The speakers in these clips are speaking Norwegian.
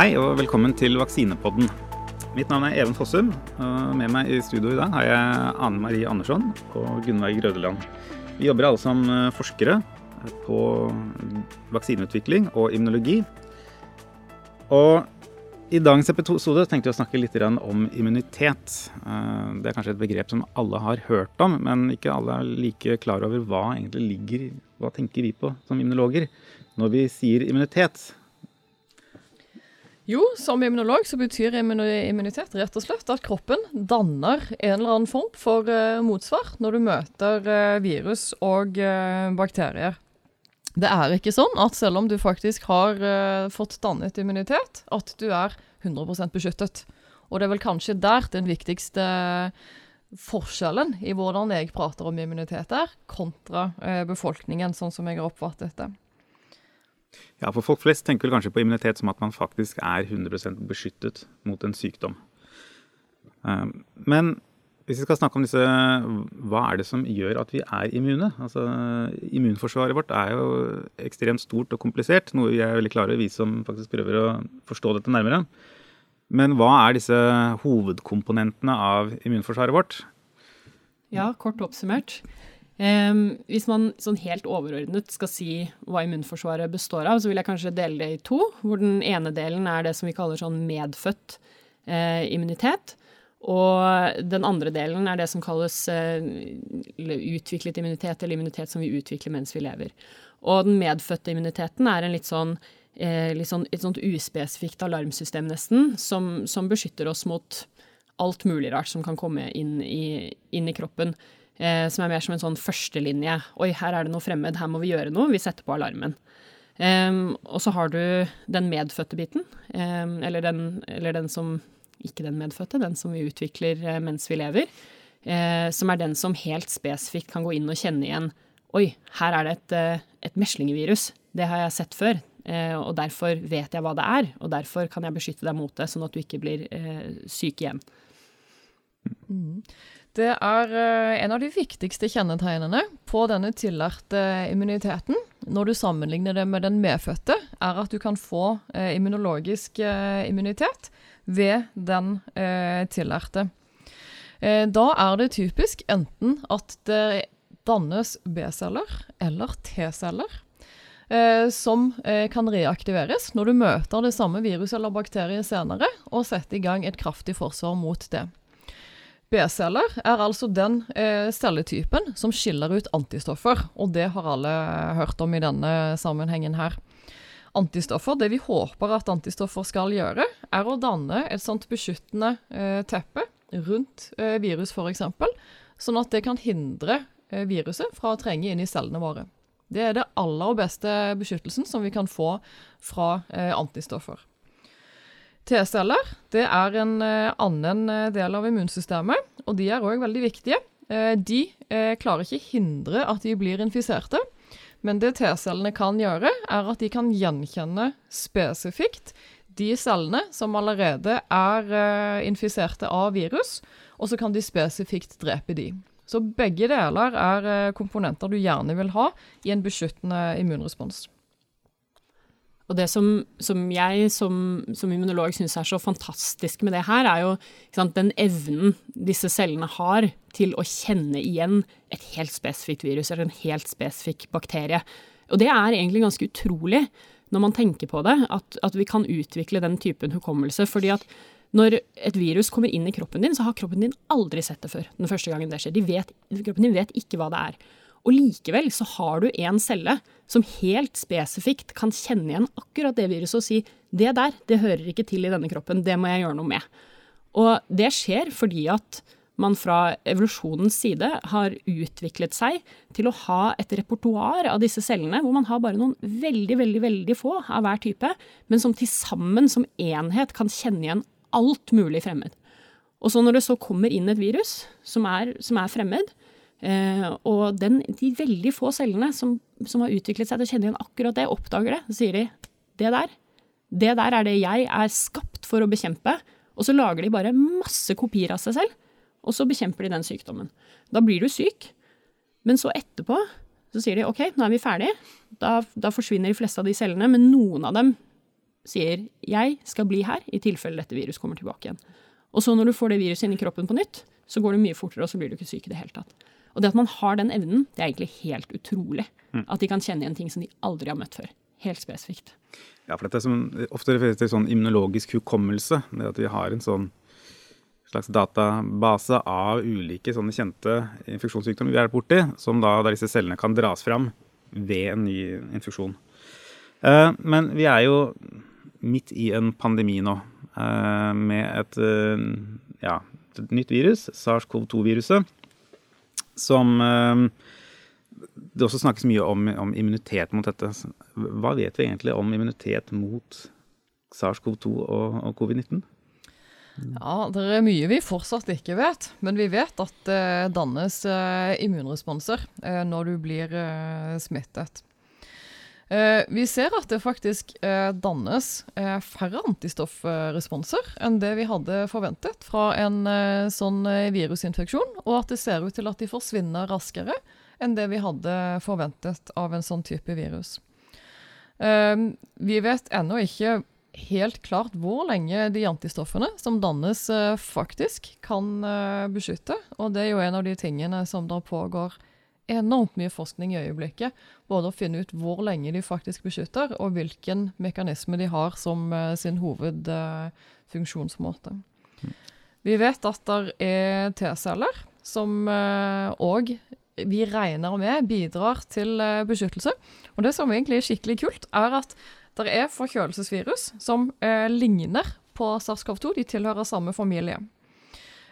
Hei og velkommen til Vaksinepodden. Mitt navn er Even Fossum. og Med meg i studio i dag har jeg Ane Marie Andersson og Gunnveig Rødeland. Vi jobber alle som eh, forskere på vaksineutvikling og immunologi. Og i dagens episode tenkte vi å snakke litt om immunitet. Eh, det er kanskje et begrep som alle har hørt om, men ikke alle er like klar over hva egentlig ligger Hva tenker vi på som immunologer når vi sier immunitet? Jo, som immunolog så betyr immunitet rett og slett at kroppen danner en eller annen form for uh, motsvar når du møter uh, virus og uh, bakterier. Det er ikke sånn at selv om du faktisk har fått dannet immunitet, at du er 100% beskyttet. Og det er vel kanskje der den viktigste forskjellen i hvordan jeg prater om immunitet er, kontra befolkningen, sånn som jeg har oppfattet det. Ja, for folk flest tenker vel kanskje på immunitet som at man faktisk er 100% beskyttet mot en sykdom. Ehm, men hvis vi skal snakke om disse, hva er det som gjør at vi er immune? Altså, immunforsvaret vårt er jo ekstremt stort og komplisert, noe vi er veldig klare over, vi som faktisk prøver å forstå dette nærmere. Men hva er disse hovedkomponentene av immunforsvaret vårt? Ja, kort oppsummert. Um, hvis man sånn helt overordnet skal si hva immunforsvaret består av, så vil jeg kanskje dele det i to. Hvor den ene delen er det som vi kaller sånn medfødt eh, immunitet. Og den andre delen er det som kalles eh, utviklet immunitet, eller immunitet som vi utvikler mens vi lever. Og den medfødte immuniteten er en litt sånn, uh, litt sånn et sånt uspesifikt alarmsystem, nesten, som, som, beskytter oss mot alt mulig rart som kan komme inn i, inn i kroppen eh, som er mer som en sånn førstelinje. Oi, her er det noe fremmed, her må vi gjøre noe. Vi setter på alarmen. Um, og så har du den medfødte biten, um, eller, den, eller, den, som Ikke den medfødte, den som vi utvikler eh, mens vi lever. Eh, som er den som helt spesifikt kan gå inn og kjenne igjen Oi, her er det et, uh, et meslingevirus. Det har jeg sett før. og derfor vet jeg hva det er, og derfor kan jeg beskytte deg mot det, sånn at du ikke blir syk igjen. Mm. Det er eh, en av de viktigste kjennetegnene på denne tillærte immuniteten, når du sammenligner det med den medfødte, er at du kan få eh, immunologisk eh, immunitet ved den eh, tillærte. Eh, da er det typisk enten at det dannes B-celler eller T-celler. Eh, som kan reaktiveres når du møter det samme viruset eller bakteriet senere, og setter i gang et kraftig forsvar mot det. B-celler er altså den eh, celletypen som skiller ut antistoffer, og det har alle hørt om i denne sammenhengen her. Antistoffer, Det vi håper at antistoffer skal gjøre, er å danne et sånt beskyttende eh, teppe rundt eh, virus f.eks., sånn at det kan hindre eh, viruset fra å trenge inn i cellene våre. Det er det aller beste beskyttelsen som vi kan få fra eh, antistoffer. T-celler det er en uh, annen uh, del av immunsystemet, og de er òg veldig viktige. Uh, de klarer ikke hindre at de blir infiserte, men det T-cellene kan gjøre, er at de kan gjenkjenne spesifikt de cellene som allerede er infiserte av virus, og så kan de spesifikt drepe de. Så begge deler er komponenter du gjerne vil ha i en beskyttende immunrespons. Og det som, som jeg som, som immunolog syns er så fantastisk med det her, er jo sant, den evnen disse cellene har til å kjenne igjen et helt spesifikt virus eller en helt spesifikk bakterie. Og det er egentlig ganske utrolig når man tenker på det, at, at vi kan utvikle den typen hukommelse. fordi at når et virus kommer inn i kroppen din, så har kroppen din aldri sett det før. den første gangen det skjer. De vet, kroppen din vet ikke hva det er. Og likevel så har du en celle som helt spesifikt kan kjenne igjen akkurat det viruset og si det der, det hører ikke til i denne kroppen, det må jeg gjøre noe med. Og det skjer fordi at man fra evolusjonens side har utviklet seg til å ha et repertoar av disse cellene, hvor man har bare noen veldig, veldig, veldig få av hver type, men som til sammen som enhet kan kjenne igjen alt mulig fremmed. Og så når det så kommer inn et virus som er, som er fremmed, og den, de veldig få cellene som, som, har utviklet seg til å kjenne igjen akkurat det, oppdager det. Så sier de det der, det der er det jeg er skapt for å bekjempe. Og så lager de bare masse kopier av seg selv, og så bekjemper de den sykdommen. Da blir du syk, men så etterpå så sier de ok, nå er vi ferdige. Da, da forsvinner de fleste av de cellene, men noen av dem sier 'jeg skal bli her i tilfelle dette viruset kommer tilbake igjen'. Og så når du får det viruset inn i kroppen på nytt, så går det mye fortere, og så blir du ikke syk i det hele tatt. Og det at man har den evnen, det er egentlig helt utrolig. At de kan kjenne igjen ting som de aldri har møtt før. Helt spesifikt. Ja, for dette som ofte refereres til sånn immunologisk hukommelse. Det at vi har en sånn slags database av ulike sånne kjente infeksjonssykdommer vi er borti, som da der disse cellene kan dras fram ved en ny infeksjon. Eh, men vi er jo midt i en pandemi nå eh, med et, eh, ja, et nytt virus, SARS-CoV-2-viruset, som eh, det også snakkes mye om, om, immunitet mot dette. Hva vet vi egentlig om immunitet mot SARS-CoV-2 og, og covid-19? Ja, Det er mye vi fortsatt ikke vet, men vi vet at det dannes eh, immunresponser eh, når du blir eh, smittet. Eh, vi ser at det faktisk eh, dannes eh, færre antistoffresponser enn det vi hadde forventet fra en sånn virusinfeksjon, og at det ser ut til at de forsvinner raskere enn det vi hadde forventet av en sånn type virus. vi vet ennå ikke helt klart hvor lenge de antistoffene som dannes, faktisk kan beskytte. Og det er jo en av de tingene som da pågår enormt mye forskning i øyeblikket. Både å finne ut hvor lenge de faktisk beskytter, og hvilken mekanisme de har som uh, sin hovedfunksjonsmåte. Mm. Vi vet at det er T-celler som òg vi regner med bidrar til beskyttelse. Og det som egentlig er skikkelig kult, er at det er forkjølelsesvirus som eh, ligner på SARS-CoV-2. De tilhører samme familie.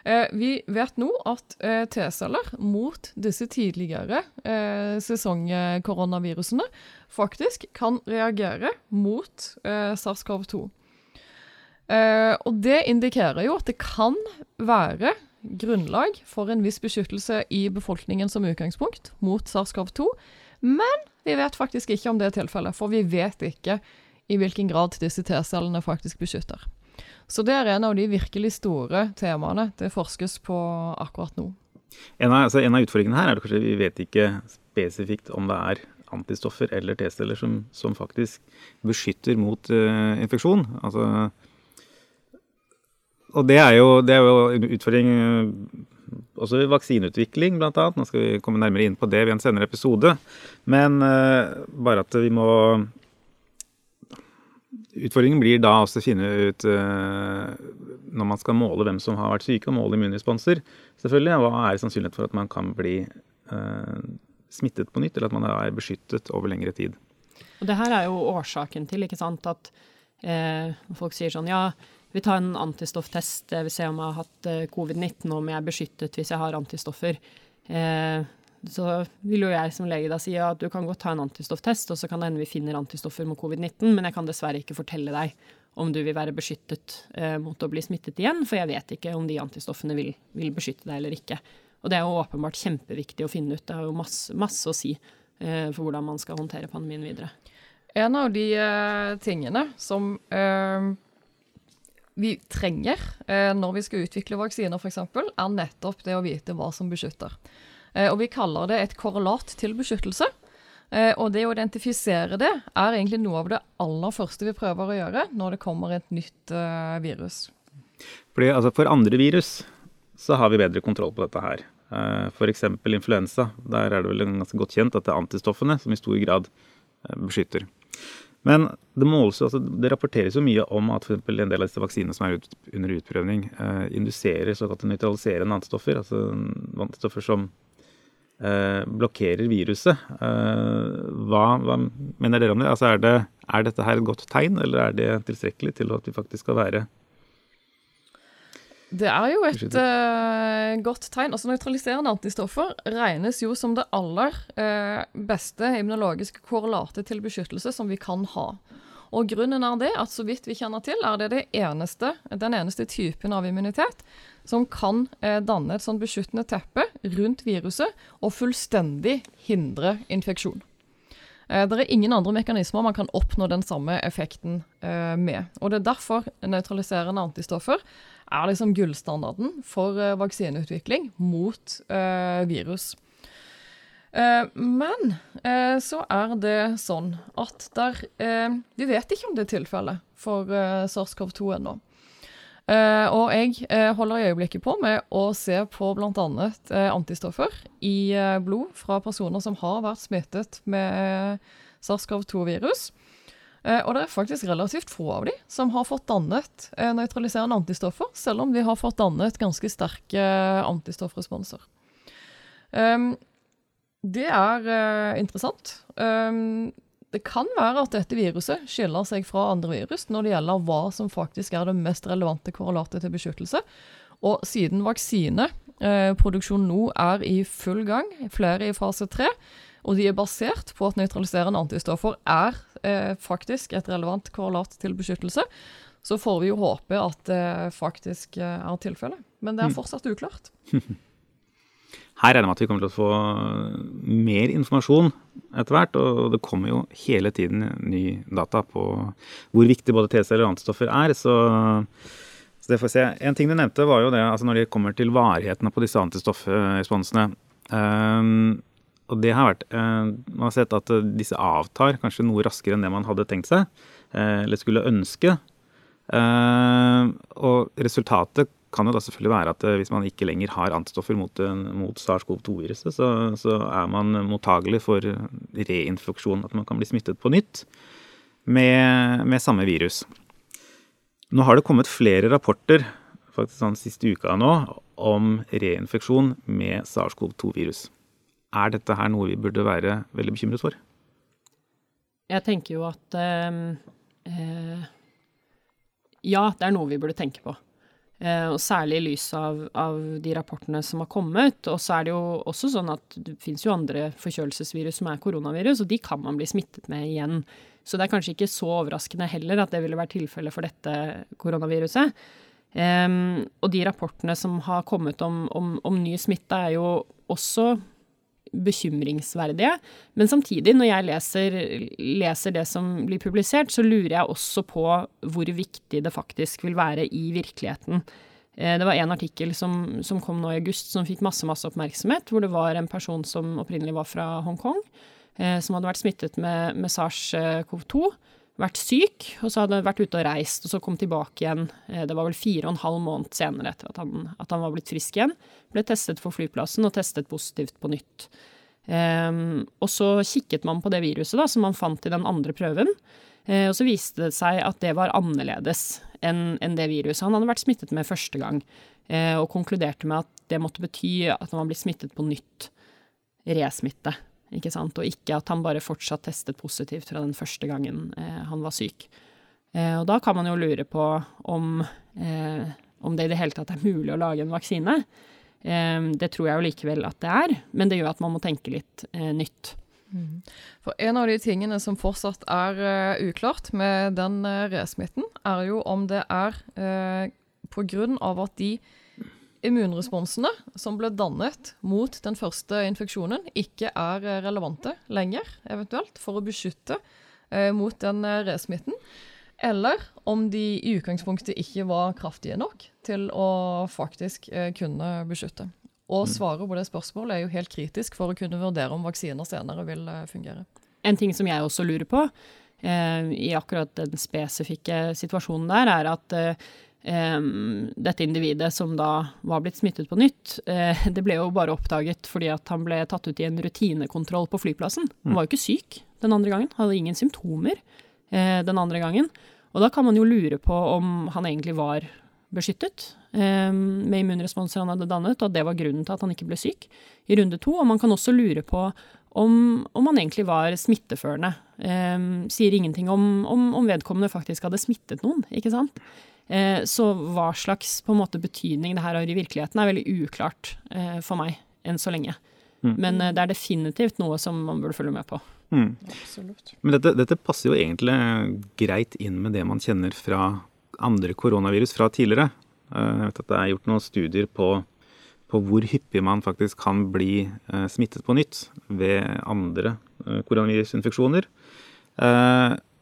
Eh, vi vet nå at eh, T-celler mot disse tidligere eh, sesongkoronavirusene faktisk kan reagere mot eh, SARS-CoV-2. Eh, og det indikerer jo at det kan være grunnlag for en viss beskyttelse i befolkningen som utgangspunkt mot SARS-CoV-2. Men vi vet faktisk ikke om det er tilfellet, for vi vet ikke i hvilken grad disse T-cellene faktisk beskytter. Så det er en av de virkelig store temaene det forskes på akkurat nå. En av, altså en av utfordringene her er at kanskje vi vet ikke spesifikt om det er antistoffer eller T-celler som, som, faktisk beskytter mot uh, infeksjon. Altså, og det er jo, det er jo en utfordring også ved vaksineutvikling, bl.a. Nå skal vi komme nærmere inn på det ved en senere episode. Men uh, bare at vi må Utfordringen blir da også å finne ut uh, når man skal måle hvem som har vært syke, og måle immunresponser, selvfølgelig, hva er sannsynligheten for at man kan bli uh, smittet på nytt, eller at man er beskyttet over lengre tid. Og Det her er jo årsaken til ikke sant, at eh, folk sier sånn ja, vi tar en antistofftest, vi vil se om jeg har hatt covid-19, og om jeg er beskyttet hvis jeg har antistoffer. Eh, så vil jo jeg som lege da si at du kan godt ta en antistofftest, og så kan det hende vi finner antistoffer mot covid-19, men jeg kan dessverre ikke fortelle deg om du vil være beskyttet eh, mot å bli smittet igjen, for jeg vet ikke om de antistoffene vil, vil, beskytte deg eller ikke. Og det er jo åpenbart kjempeviktig å finne ut. Det har jo masse, masse å si eh, for hvordan man skal håndtere pandemien videre. En av de eh, tingene som uh, vi trenger uh, når vi skal utvikle vaksiner, f.eks., er nettopp det å vite hva som beskytter. Eh, og vi kaller det et korrelat til beskyttelse. Eh, og det å identifisere det er egentlig noe av det aller første vi prøver å gjøre når det kommer et nytt eh, virus. Fordi, altså for andre virus så har vi bedre kontroll på dette her. F.eks. influensa. Der er det vel ganske godt kjent at det er antistoffene som i stor grad beskytter. Men det, måles, altså, det rapporteres jo mye om at for en del av disse vaksinene som er ut, under utprøvning, eh, induserer såkalte nøytraliserende antistoffer. Altså antistoffer som blokkerer viruset. Eh, hva, hva, mener dere om det? Altså er, det? er dette her et godt tegn, eller er det tilstrekkelig til at vi faktisk skal være det er jo et uh, godt tegn. Altså Nøytraliserende antistoffer regnes jo som det aller uh, beste immunologiske korrelatet til beskyttelse som vi kan ha. Og Grunnen er det at så vidt vi kjenner til, er det, det eneste, den eneste typen av immunitet som kan eh, danne et sånn beskyttende teppe rundt viruset og fullstendig hindre infeksjon. Eh, det er ingen andre mekanismer man kan oppnå den samme effekten eh, med. Og Det er derfor nøytraliserende antistoffer er liksom gullstandarden for eh, vaksineutvikling mot eh, virus. Eh, men så er det sånn at der Vi vet ikke om det er tilfellet for eh, SARS-CoV-2 ennå. Eh, og jeg uh, holder i øyeblikket på med å se på bl.a. Uh, antistoffer i blod fra personer som har vært smittet med SARS-CoV-2-virus. og det er faktisk relativt få av de som har fått dannet nøytraliserende antistoffer, selv om de har fått dannet ganske sterke antistoffresponser. Um, det er uh, interessant. Um, det kan være at dette viruset skiller seg fra andre virus når det gjelder hva som faktisk er det mest relevante korrelatet til beskyttelse. Og siden vaksineproduksjonen eh, nå er i full gang, flere i fase tre, og de er basert på at nøytraliserende antistoffer er eh, faktisk et relevant korrelat til beskyttelse, så får vi jo håpe at det faktisk er tilfellet. Men det er mm. fortsatt uklart. Her regner jeg med at vi kommer til å få mer informasjon etter hvert, og det kommer jo hele tiden ny data på hvor viktig både T-celler og antistoffer er. Så, så, det får vi se. En ting du nevnte, var jo det altså når det kommer til varigheten på disse antistoffresponsene. Um, og det har vært uh, Man har sett at disse avtar kanskje noe raskere enn det man hadde tenkt seg, uh, eller skulle ønske. Uh, og resultatet kan jo da selvfølgelig være at eh, hvis man ikke lenger har antistoffer mot, eh, mot SARS-CoV-2-viruset, så, så, er man mottagelig for reinfeksjon. At man kan bli smittet på nytt med, med, samme virus. Nå har det kommet flere rapporter faktisk sånn siste uka nå, om reinfeksjon med SARS-CoV-2-virus. Er dette her noe vi burde være veldig bekymret for? Jeg tenker jo at eh, eh, Ja, det er noe vi burde tenke på. Uh, og særlig i lys av, av, de rapportene som har kommet. Og så er det jo også sånn at det finnes jo andre forkjølelsesvirus som er koronavirus, og de kan man bli smittet med igjen. Så det er kanskje ikke så overraskende heller at det ville vært tilfellet for dette koronaviruset. Um, og de rapportene som har kommet om, om, om ny smitte, er jo også bekymringsverdige. Men samtidig, når jeg leser, leser, det som blir publisert, så lurer jeg også på hvor viktig det faktisk vil være i virkeligheten. Eh, det var en artikkel som, som kom nå i august som fikk masse, masse oppmerksomhet, hvor det var en person som opprinnelig var fra Hongkong, eh, som hadde vært smittet med, med SARS-CoV-2 vært syk, og så hadde han vært ute og reist, og så kom tilbake igjen. Eh, det var vel fire og en halv måned senere etter at han, at han var blitt frisk igjen. Ble testet for flyplassen og testet positivt på nytt. Um, og så kikket man på det viruset da, som man fant i den andre prøven. Uh, og så viste det seg at det var annerledes enn en det viruset han hadde vært smittet med første gang. Uh, og konkluderte med at det måtte bety at han var blitt smittet på nytt. Resmitte. Ikke sant? Og ikke at han bare fortsatt testet positivt fra den første gangen eh, han var syk. og da kan man jo lure på om, om det i det hele tatt er mulig å lage en vaksine. Ehm, det tror jeg jo likevel at det er, men det gjør at man må tenke litt eh, nytt. Mm. For En av de tingene som fortsatt er uh, uklart med den uh, resmitten, er jo om det er uh, pga. at de immunresponsene som ble dannet mot den første infeksjonen, ikke er relevante lenger, eventuelt, for å beskytte eh, mot den resmitten. Eller om de i utgangspunktet ikke var kraftige nok til å faktisk eh, kunne beskytte. Og mm. svaret på det spørsmålet er jo helt kritisk for å kunne vurdere om vaksiner senere vil eh, fungere. En ting som jeg også lurer på eh, i akkurat den spesifikke situasjonen der, er at eh, dette individet som da var blitt smittet på nytt, eh, det ble jo bare oppdaget fordi at han ble tatt ut i en rutinekontroll på flyplassen. Han var jo ikke syk den andre gangen, hadde ingen symptomer eh, den andre gangen. Og da kan man jo lure på om han egentlig var beskyttet med immunresponser han hadde dannet, og at det var grunnen til at han ikke ble syk i runde to. Og man kan også lure på om, om han egentlig var smitteførende. Sier ingenting om, om, om, vedkommende faktisk hadde smittet noen, ikke sant. Eh, så hva slags på en måte betydning det her har i virkeligheten, er veldig uklart eh, for meg enn så lenge. Mm. Men eh, det er definitivt noe som man burde følge med på. Mm. Men dette, dette, passer jo egentlig greit inn med det man kjenner fra andre koronavirus fra tidligere. Eh, jeg vet at det er gjort noen studier på, på hvor hyppig man faktisk kan bli smittet på nytt ved andre eh, koronavirusinfeksjoner.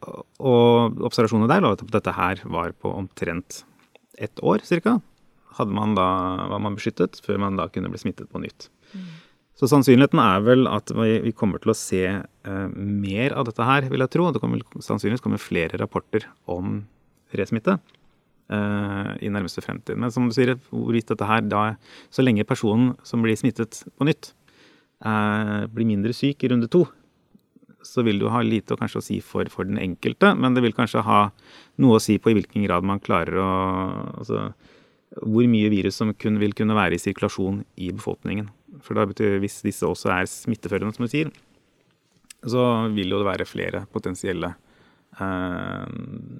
Og observasjonene der lå at dette her var på omtrent ett år ca. Hadde man da, var man beskyttet før man da kunne bli smittet på nytt. Mm. Så sannsynligheten er vel at vi kommer til å se eh, mer av dette her, vil jeg tro. Det kommer sannsynligvis kommer flere rapporter om resmitte eh, i nærmeste fremtid. Men som du sier, hvorvidt dette her da Så lenge personen som blir smittet på nytt, eh, blir mindre syk i runde to, så vil det jo ha lite å kanskje å si for, for, den enkelte, men det vil kanskje ha noe å si på i hvilken grad man klarer å altså, Hvor mye virus som kun, vil kunne være i sirkulasjon i befolkningen. For da betyr hvis disse også er smitteførende, som du sier, så vil jo det være flere potensielle eh,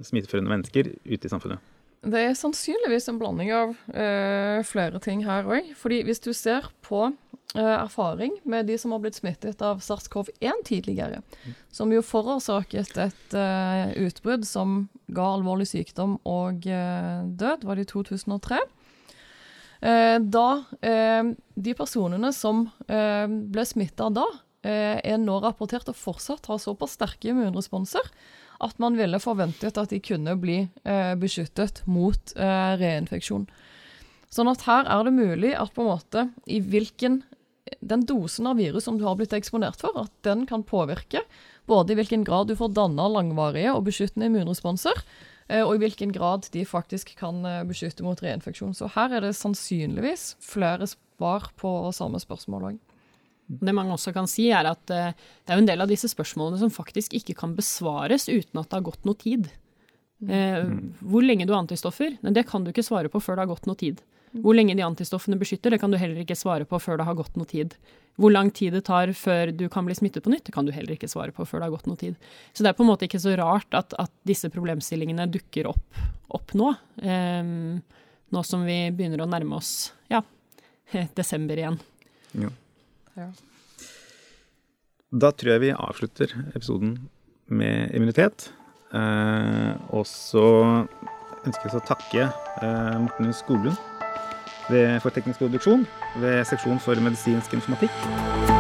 smitteførende mennesker ute i samfunnet. Det er sannsynligvis en blanding av eh, flere ting her òg. Fordi hvis du ser på erfaring med de som har blitt smittet av SARS-CoV-1 tidligere, mm. som jo forårsaket et eh, utbrudd som ga alvorlig sykdom og eh, død, var det i 2003. Eh, da eh, de personene som eh, ble smitta da, er nå rapportert å fortsatt ha såpass sterke immunresponser at man ville forventet at de kunne bli beskyttet mot reinfeksjon. Sånn at her er det mulig at på en måte i hvilken den dosen av virus som du har blitt eksponert for, at den kan påvirke både i hvilken grad du får danna langvarige og beskyttende immunresponser, Eh, og i hvilken grad de faktisk kan eh, beskytte mot reinfeksjon. Så her er det sannsynligvis flere svar på samme spørsmål òg. Det mange også kan si, er at eh, det er en del av disse spørsmålene som faktisk ikke kan besvares uten at det har gått noe tid. Mm. Hvor lenge du har antistoffer, det kan du ikke svare på før det har gått noe tid. Hvor lenge de antistoffene beskytter, det kan du heller ikke svare på før det har gått noe tid. Hvor lang tid det tar før du kan bli smittet på nytt, det kan du heller ikke svare på før det har gått noe tid. Så det er på en måte ikke så rart at, at disse problemstillingene dukker opp, opp nå. Um, nå som vi begynner å nærme oss ja, desember igjen. Ja. ja. Da tror jeg vi avslutter episoden med immunitet. Eh, og så ønsker jeg å takke eh, Morten Skoglund for teknisk produksjon ved seksjon for medisinsk informatikk.